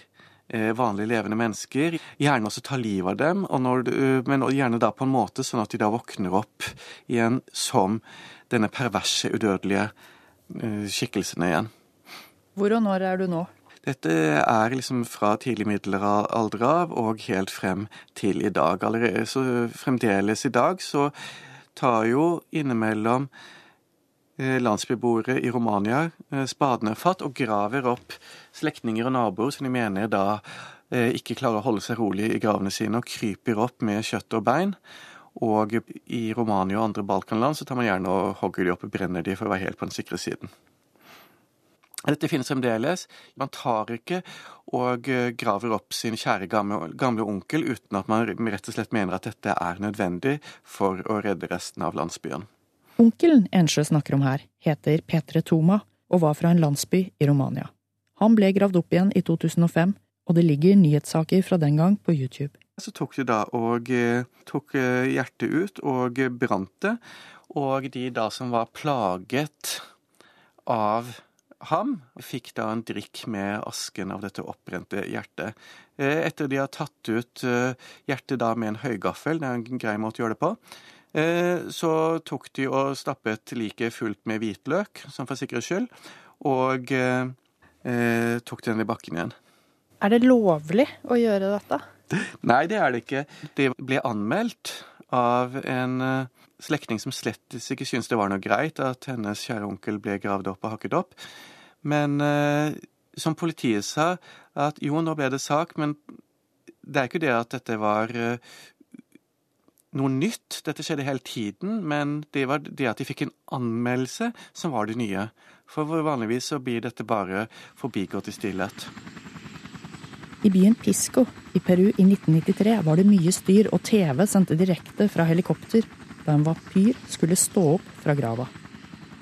eh, vanlige levende mennesker. Gjerne også tar livet av dem, når, men gjerne da på en måte sånn at de da våkner opp igjen som denne perverse, udødelige eh, skikkelsene igjen. Hvor og når er du nå? Dette er liksom fra tidlig middelalder av og helt frem til i dag. Allerede så fremdeles i dag så tar jo innimellom landsbyboere i Romania spadene fatt og graver opp slektninger og naboer som de mener da ikke klarer å holde seg rolig i gravene sine, og kryper opp med kjøtt og bein. Og i Romania og andre Balkanland så tar man gjerne og hogger de opp og brenner de for å være helt på den sikre siden. Dette finnes fremdeles. Man tar ikke og graver opp sin kjære gamle, gamle, onkel uten at man rett og slett mener at dette er nødvendig for å redde resten av landsbyen. Onkelen Ensjø snakker om her, heter Petre Toma og var fra en landsby i Romania. Han ble gravd opp igjen i 2005, og det ligger nyhetssaker fra den gang på YouTube. Så tok de da og tok hjertet ut og brant det, og de da som var plaget av ham, fikk da en drikk med asken av dette oppbrente hjertet. Eh, Etter de har tatt ut eh, hjertet da med en høygaffel, det er en grei måte å gjøre det på, eh, så tok de og stappet liket fullt med hvitløk, som for sikkerhets skyld, og tok den i bakken igjen. Er det lovlig å gjøre dette? Nei, det er det ikke. Det ble anmeldt av en slektning som slett ikke syntes det var noe greit at hennes kjære onkel ble gravd opp og hakket opp. Men eh, som politiet sa, at jo, nå ble det sak, men det er ikke det at dette var eh, noe nytt. Dette skjedde hele tiden, men det var det at de fikk en anmeldelse som var det nye. For vanligvis så blir dette bare forbigått i stillhet. I byen Pisco i Peru i 1993 var det mye styr, og TV sendte direkte fra helikopter da en vampyr skulle stå opp fra grava.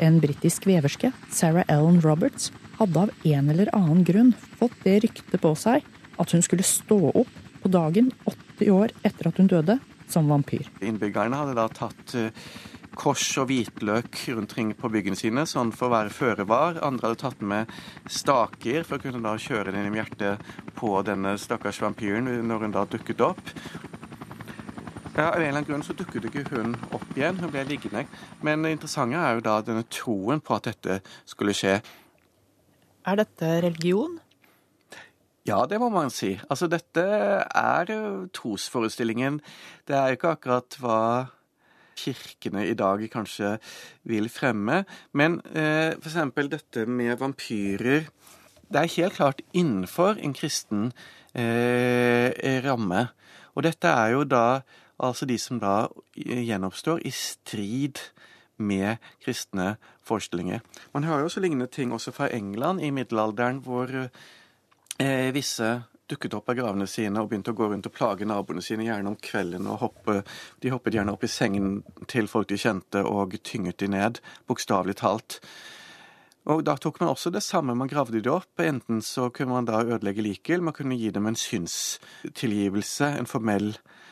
En britisk veverske, Sarah Ellen Roberts, hadde av en eller annen grunn fått det ryktet på seg at hun skulle stå opp på dagen 80 år etter at hun døde, som vampyr. Innbyggerne hadde da tatt eh, kors og hvitløk rundt ring på byggene sine, sånn for å være føre var. Andre hadde tatt med staker for å kunne da kjøre den i hjertet på denne stakkars vampyren når hun da dukket opp. Ja, Av en eller annen grunn så dukket ikke hun opp igjen, hun ble liggende. Men det interessante er jo da denne troen på at dette skulle skje. Er dette religion? Ja, det må man si. Altså, dette er trosforestillingen. Det er jo ikke akkurat hva kirkene i dag kanskje vil fremme. Men eh, eksempel dette med vampyrer Det er helt klart innenfor en kristen eh, ramme. Og dette er jo da altså de som da gjenoppstår i strid med kristne forestillinger. Man hører jo også lignende ting også fra England i middelalderen, hvor eh, visse dukket opp av gravene sine og begynte å gå rundt og plage naboene sine, gjerne om kvelden. og hoppe, De hoppet gjerne opp i sengen til folk de kjente og tynget de ned, bokstavelig talt. Og Da tok man også det samme, man gravde de opp. Enten så kunne man da ødelegge liket, man kunne gi dem en synstilgivelse, en formell eh,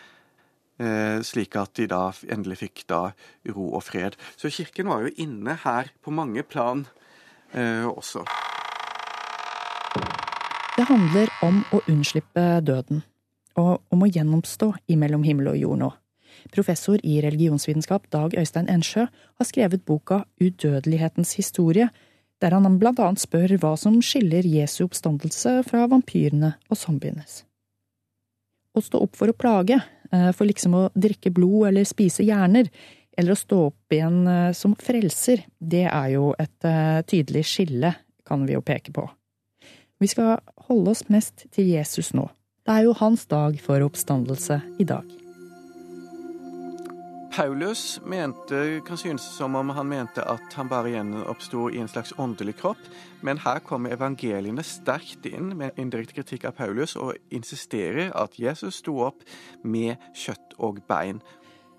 slik at de da endelig fikk da ro og fred. Så kirken var jo inne her på mange plan eh, også. Det handler om å unnslippe døden, og om å gjenoppstå imellom himmel og jord nå. Professor i religionsvitenskap Dag Øystein Ensjø har skrevet boka Udødelighetens historie, der han blant annet spør hva som skiller Jesu oppstandelse fra vampyrene og zombienes. Å stå opp for å plage, eh, for liksom å drikke blod eller spise hjerner, eller å stå opp igjen eh, som frelser, det er jo et eh, tydelig skille, kan vi jo peke på. Vi skal holde oss mest til Jesus nå. Det er jo hans dag for oppstandelse i dag. Paulus mente, kan synes som om han mente at han bare gjenoppsto i en slags åndelig kropp, men her kommer evangeliene sterkt inn med indirekte kritikk av Paulus og insisterer at Jesus sto opp med kjøtt og bein.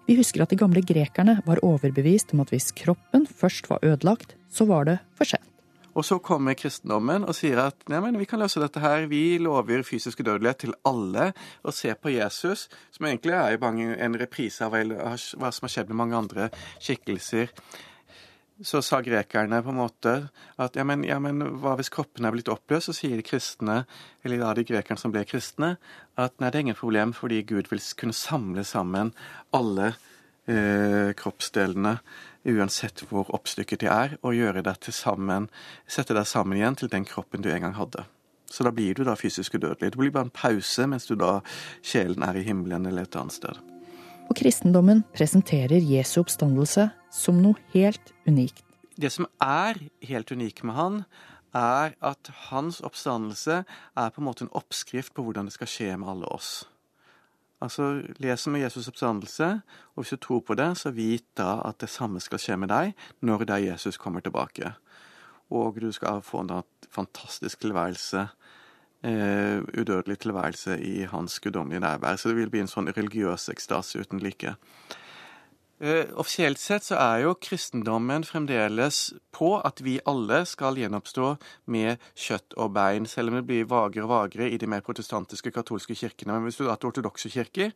Vi husker at de gamle grekerne var overbevist om at hvis kroppen først var ødelagt, så var det for sent. Og så kommer kristendommen og sier at nei, men vi kan løse dette her. Vi lover fysisk udødelighet til alle. Og ser på Jesus, som egentlig er en reprise av hva som har skjedd med mange andre skikkelser. Så sa grekerne på en måte at ja, men, ja, men hva hvis kroppen er blitt oppløst? Så sier de kristne, eller da de grekerne som ble kristne, at nei, det er ingen problem, fordi Gud vil kunne samle sammen alle eh, kroppsdelene uansett hvor oppstykket de er, og gjøre deg til sammen, sette deg sammen igjen til den kroppen du en gang hadde. Så da blir du da fysisk udødelig. Det blir bare en pause mens du da sjelen er i himmelen eller et annet sted. Og kristendommen presenterer Jesu oppstandelse som noe helt unikt. Det som er helt unikt med han, er at hans oppstandelse er på en måte en oppskrift på hvordan det skal skje med alle oss. Altså, leser vi Jesus' oppstandelse, og hvis du tror på det, så vit da at det samme skal skje med deg når da Jesus kommer tilbake. Og du skal få en fantastisk tilværelse, eh, udødelig tilværelse i hans guddommelige nærvær. Så det vil bli en sånn religiøs ekstase uten like. Eh, offisielt sett så er jo kristendommen fremdeles på at vi alle skal gjenoppstå med kjøtt og bein, selv om det blir vagere og vagere i de mer protestantiske katolske kirkene. Men hvis du drar til ortodokse kirker,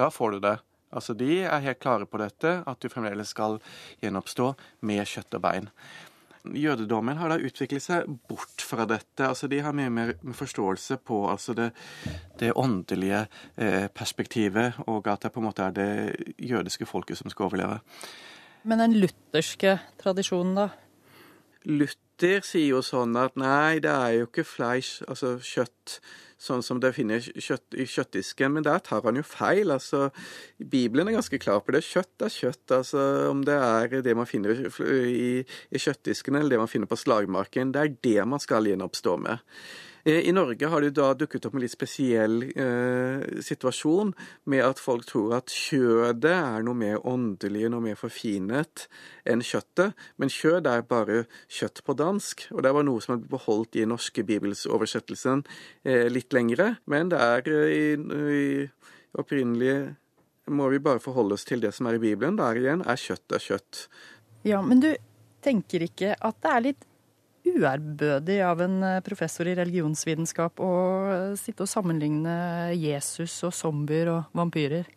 da får du det. Altså, De er helt klare på dette, at du fremdeles skal gjenoppstå med kjøtt og bein. Jødedommen har da utviklet seg bort fra dette. altså De har mye mer forståelse på altså det, det åndelige eh, perspektivet, og at det på en måte er det jødiske folket som skal overleve. Men den lutherske tradisjonen, da? Luther sier jo sånn at nei, det er jo ikke fleisch, altså kjøtt, sånn som det finner kjøtt, i kjøttdisken, men der tar han jo feil. altså Bibelen er ganske klar på det. Kjøtt er kjøtt. altså Om det er det man finner i, i kjøttdisken eller det man finner på slagmarken, det er det man skal gjenoppstå med. Eh, I Norge har det da dukket opp en litt spesiell eh, situasjon med at folk tror at kjødet er noe mer åndelig, noe mer forfinet enn kjøttet. Men kjød er bare kjøtt på dansk, og det var noe som er beholdt i norske bibelsoversettelsen eh, litt lengre. Men det er eh, i, i opprinnelig må vi bare forholde oss til det som er i Bibelen. Der igjen er kjøtt er kjøtt. Ja, men du tenker ikke at det er litt uærbødig av en eh, professor i religionsvitenskap å sitte og sammenligne Jesus og zombier og vampyrer?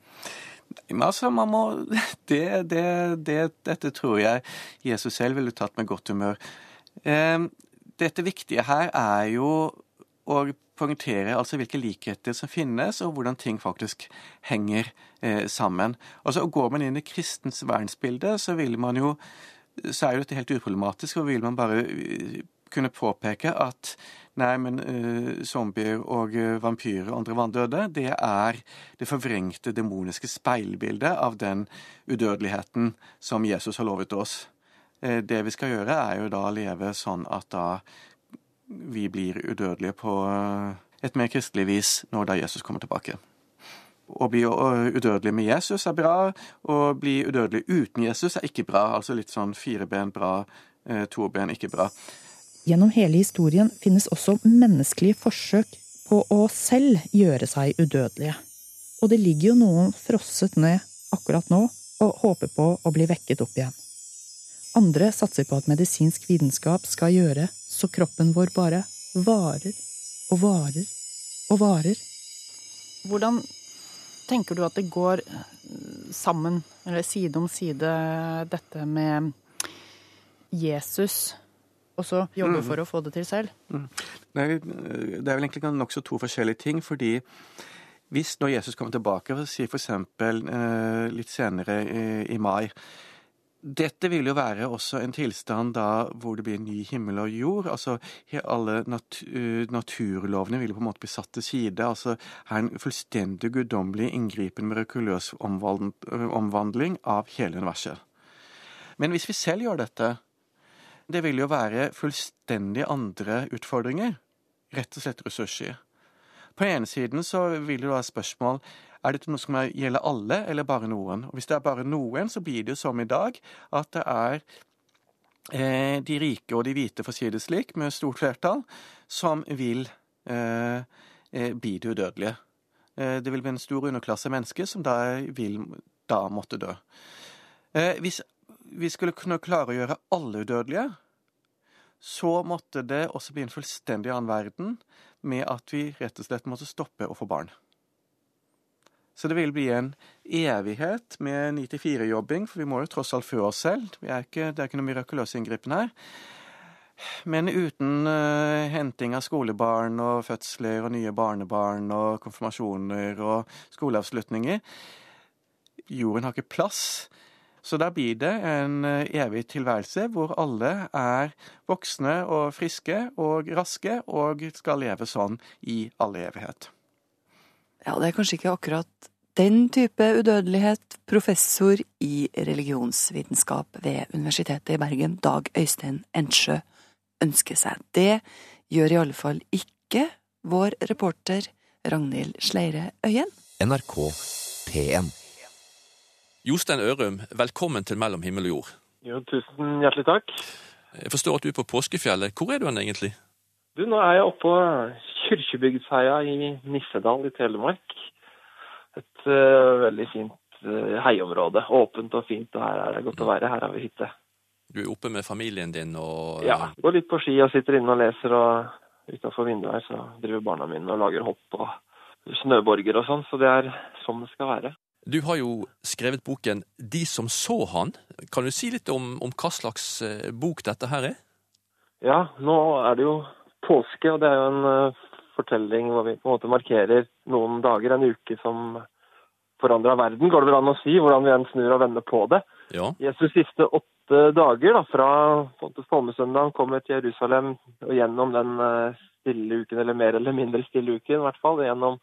Altså, man må det, det, det, Dette tror jeg Jesus selv ville tatt med godt humør. Eh, dette viktige her er jo å poengtere altså hvilke likheter som finnes, og hvordan ting faktisk henger eh, sammen. Altså, Går man inn i kristens verdensbilde, så vil man jo så er jo dette helt uproblematisk, og vil man bare uh, kunne påpeke at nei, men uh, zombier og uh, vampyrer og andre vanndøde, det er det forvrengte demoniske speilbildet av den udødeligheten som Jesus har lovet oss. Uh, det vi skal gjøre, er jo da å leve sånn at da vi blir udødelige på et mer kristelig vis når da Jesus kommer tilbake. Å bli udødelig med Jesus er bra, å bli udødelig uten Jesus er ikke bra. Altså litt sånn fire ben bra, to ben ikke bra. Gjennom hele historien finnes også menneskelige forsøk på å selv gjøre seg udødelige. Og det ligger jo noen frosset ned akkurat nå og håper på å bli vekket opp igjen. Andre satser på at medisinsk vitenskap skal gjøre så kroppen vår bare varer og varer og varer. Hvordan tenker du at det går sammen, eller side om side, dette med Jesus og så jobbe Mm. for å få det til selv? Mm. Nei, det er vel egentlig nokså to forskjellige ting. fordi hvis når Jesus kommer tilbake, og sier f.eks. Eh, litt senere i, i mai dette vil jo være også en tilstand da hvor det blir ny himmel og jord. altså Alle nat naturlovene vil på en måte bli satt til side. altså Her er en fullstendig guddommelig, inngripen, mirakuløs omvandling av hele universet. Men hvis vi selv gjør dette, det vil jo være fullstendig andre utfordringer. Rett og slett ressurser. På den ene siden så vil det være spørsmål er dette noe som gjelder alle, eller bare noen. Og Hvis det er bare noen, så blir det jo som i dag at det er eh, de rike og de hvite, for å si det slik, med stort flertall, som vil eh, bli det udødelige. Eh, det vil bli en stor underklasse mennesker som da vil da måtte dø. Eh, hvis vi skulle kunne klare å gjøre alle udødelige, så måtte det også bli en fullstendig annen verden med at vi rett og slett måtte stoppe å få barn. Så det vil bli en evighet med 9-4-jobbing, for vi må jo tross alt fø oss selv. Er ikke, det er ikke noe mirakuløs inngripen her. Men uten uh, henting av skolebarn og fødsler og nye barnebarn og konfirmasjoner og skoleavslutninger Jorden har ikke plass. Så da blir det en evig tilværelse hvor alle er voksne og friske og raske og skal leve sånn i all evighet. Ja, det er kanskje ikke akkurat den type udødelighet professor i religionsvitenskap ved Universitetet i Bergen, Dag Øystein Ensjø, ønsker seg. Det gjør i alle fall ikke vår reporter Ragnhild Sleire Øyen. NRK P1 Jostein Ørum, velkommen til Mellom himmel og jord. Jo, tusen hjertelig takk. Jeg forstår at du er på påskefjellet. Hvor er du hen egentlig? Du, nå er jeg oppå Kyrkjebygdsheia i Nissedal i Telemark. Et uh, veldig fint uh, heiområde. Åpent og fint, og her er det godt å være. Her har vi hytte. Du er oppe med familien din og Ja, går litt på ski og sitter inne og leser, og utafor vinduet her så driver barna mine og lager hopp og snøborger og sånn, så det er sånn det skal være. Du har jo skrevet boken De som så han. Kan du si litt om, om hva slags bok dette her er? Ja, nå er det jo påske, og det er jo en eh, fortelling hvor vi på en måte markerer noen dager, en uke som forandra verden, går det vel an å si, hvordan vi enn snur og vender på det. Ja. Jesus siste åtte dager, da, fra på en måte palmesøndag, kommer til Jerusalem og gjennom den eh, stille uken, eller mer eller mindre stille uken, i hvert fall. Gjennom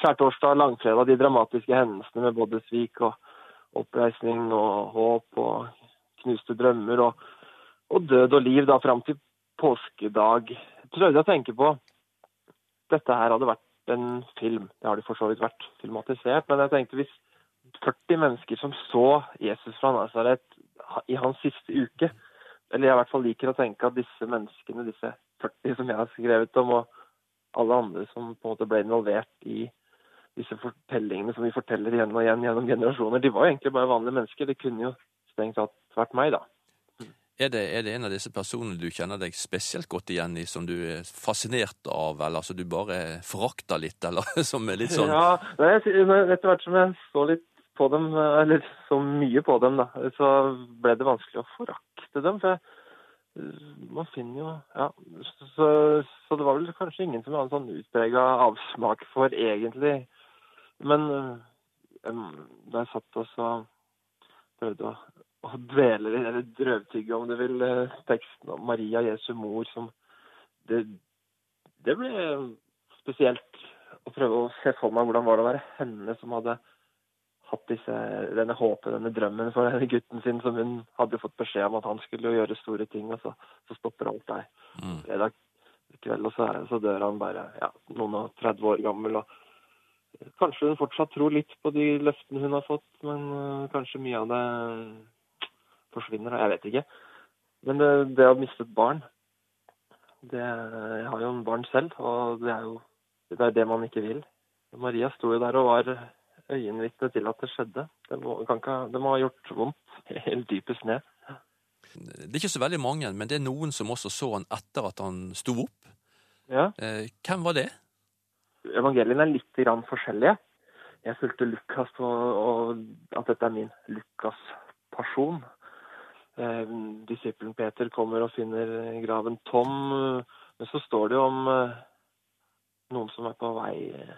skjærtorsdag, langfredag, de dramatiske hendelsene med både svik og oppreisning og håp og knuste drømmer og, og død og liv da fram til påskedag. Prøvde jeg å tenke på dette her hadde vært en film. Det har det for så vidt vært filmatisert. Men jeg tenkte hvis 40 mennesker som så Jesus fra Nazaret i hans siste uke Eller jeg i hvert fall liker å tenke at disse menneskene, disse 40 som jeg har skrevet om, og alle andre som på en måte ble involvert i disse fortellingene som vi forteller igjen og igjen gjennom generasjoner, de var jo egentlig bare vanlige mennesker. Det kunne jo strengt tatt vært meg, da. Er det, er det en av disse personene du kjenner deg spesielt godt igjen i, som du er fascinert av, eller som du bare forakter litt, eller som er litt sånn Ja, etter hvert som jeg så litt på dem, eller så mye på dem, da, så ble det vanskelig å forakte dem. For jeg, man finner jo Ja. Så, så det var vel kanskje ingen som hadde en sånn utprega avsmak for, egentlig. Men um, da jeg satt og så prøvde å, å dvele litt, eller drøvtygge om du vil, eh, teksten om Maria, Jesu mor, som det, det ble spesielt å prøve å se for meg hvordan var det å være henne som hadde hatt disse, denne håpet, denne drømmen for denne gutten sin, som hun hadde fått beskjed om at han skulle gjøre store ting, og så, så stopper alt der. Fredag kveld, og så, så dør han bare ja, noen og 30 år gammel. og Kanskje hun fortsatt tror litt på de løftene hun har fått, men uh, kanskje mye av det forsvinner. Jeg vet ikke. Men det, det å miste et barn det, Jeg har jo en barn selv, og det er jo det, er det man ikke vil. Maria sto jo der og var øyenvitne til at det skjedde. Det må, kan ikke, det må ha gjort vondt helt dypest ned. Det er ikke så veldig mange, men det er noen som også så han etter at han sto opp. Ja. Eh, hvem var det? Evangeliene er litt grann forskjellige. Jeg fulgte Lukas på og at dette er min Lukas-pasjon. Eh, Disippelen Peter kommer og finner graven tom. Men så står det jo om eh, noen som er på vei eh,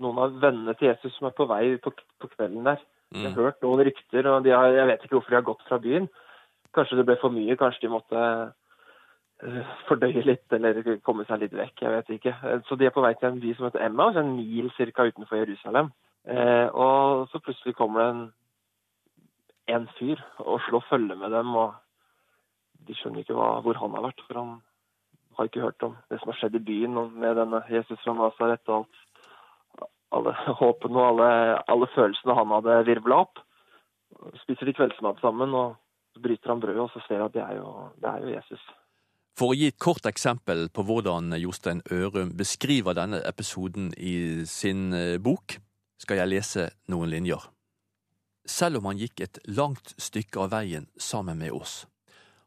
noen- av vennene til Jesus som er på vei på, kvelden der. Jeg har hørt noen rykter, og de har, jeg vet ikke hvorfor de har gått fra byen. Kanskje det ble for mye, kanskje de måtte eh, fordøye litt eller komme seg litt vekk. Jeg vet ikke. Eh, Så de er på vei til en by som heter Emma, en mil ca. utenfor Jerusalem. Eh, og så plutselig kommer det en, en fyr og slå følge med dem. og De skjønner ikke hva, hvor han har vært, for han har ikke hørt om det som har skjedd i byen og med denne Jesus fra Nazaret og alt. Alle håpene og alle, alle følelsene han hadde virvla opp. Spiser de kveldsmat sammen, og bryter han brødet, og så ser at det er jo, det er jo Jesus. For å gi et kort eksempel på hvordan Jostein Ørum beskriver denne episoden i sin eh, bok, skal jeg lese noen linjer. Selv om han gikk et langt stykke av veien sammen med oss,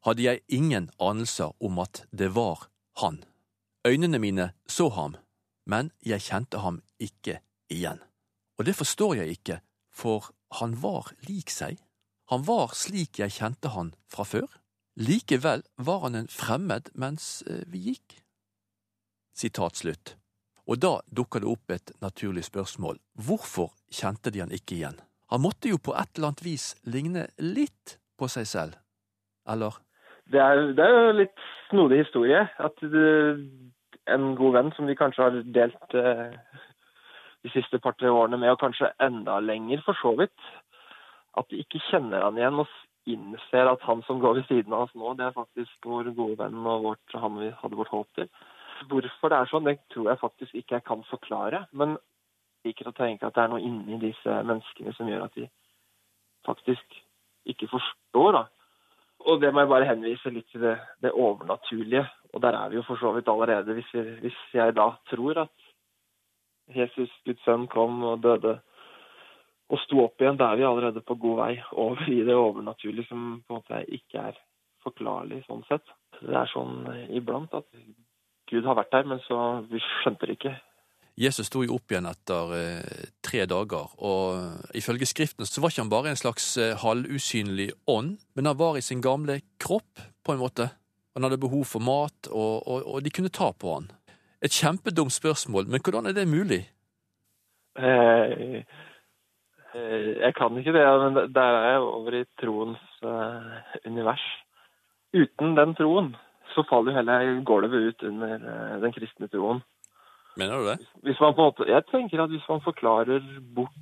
hadde jeg ingen anelser om at det var han. Øynene mine så ham, men jeg kjente ham ikke igjen. Og det forstår jeg ikke, for han var lik seg. Han var slik jeg kjente han fra før. Likevel var han en fremmed mens eh, vi gikk. Sitat slutt. Og da dukker det opp et naturlig spørsmål. Hvorfor kjente de han ikke igjen? Han måtte jo på et eller annet vis ligne litt på seg selv, eller? Det er, det er jo litt snodig historie. At det, en god venn som vi kanskje har delt eh, de siste par-tre årene med, og kanskje enda lenger for så vidt, at de ikke kjenner han igjen og innser at han som går ved siden av oss nå, det er faktisk vår gode venn og vårt, han vi hadde vårt håp til. Hvorfor det er sånn, det tror jeg faktisk ikke jeg kan forklare. Men liker å tenke at det er noe inni disse menneskene som gjør at de faktisk ikke forstår. da. Og det må jeg bare henvise litt til det, det overnaturlige. Og der er vi jo for så vidt allerede, hvis, vi, hvis jeg da tror at Jesus, Guds sønn, kom og døde og sto opp igjen, da er vi allerede på god vei over i det overnaturlige som på en måte ikke er forklarlig sånn sett. Det er sånn iblant at Gud har vært der, men så vi skjønte det ikke. Jesus sto jo opp igjen etter eh, tre dager, og ifølge Skriften så var ikke han bare en slags eh, halvusynlig ånd, men han var i sin gamle kropp, på en måte. Han hadde behov for mat, og, og, og de kunne ta på han. Et kjempedumt spørsmål, men hvordan er det mulig? Eh, eh, jeg kan ikke det, men der er jeg over i troens eh, univers. Uten den troen så faller jo hele gulvet ut under eh, den kristne troen. Mener du det? Hvis man på en måte, jeg tenker at hvis man forklarer bort,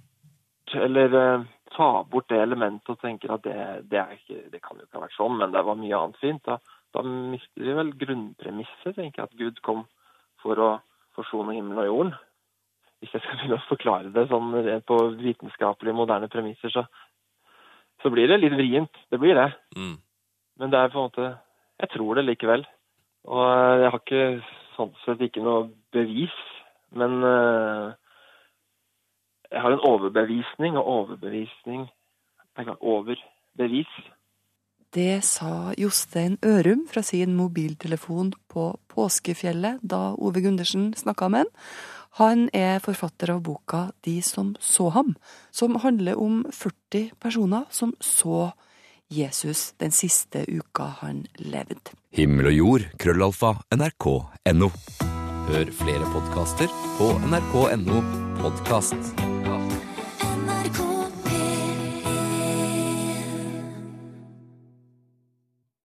eller eh, tar bort det elementet og tenker at det, det, ikke, det kan jo ikke ha vært sånn, men det var mye annet fint, da, da mister vi vel grunnpremisset, tenker jeg, at Gud kom for å forsone himmelen og jorden. Hvis jeg skal begynne å forklare det sånn på vitenskapelige, moderne premisser, så, så blir det litt vrient. Det blir det. Mm. Men det er på en måte Jeg tror det likevel. Og eh, jeg har ikke sånn sett ikke noe bevis, men eh, jeg har en overbevisning, og overbevisning er klart overbevis. Det sa Jostein Ørum fra sin mobiltelefon på påskefjellet da Ove Gundersen snakka med han. Han er forfatter av boka De som så ham, som handler om 40 personer som så Jesus den siste uka han levde. Himmel og jord, krøllalfa, nrk.no. Hør flere podkaster på nrk.no podkast.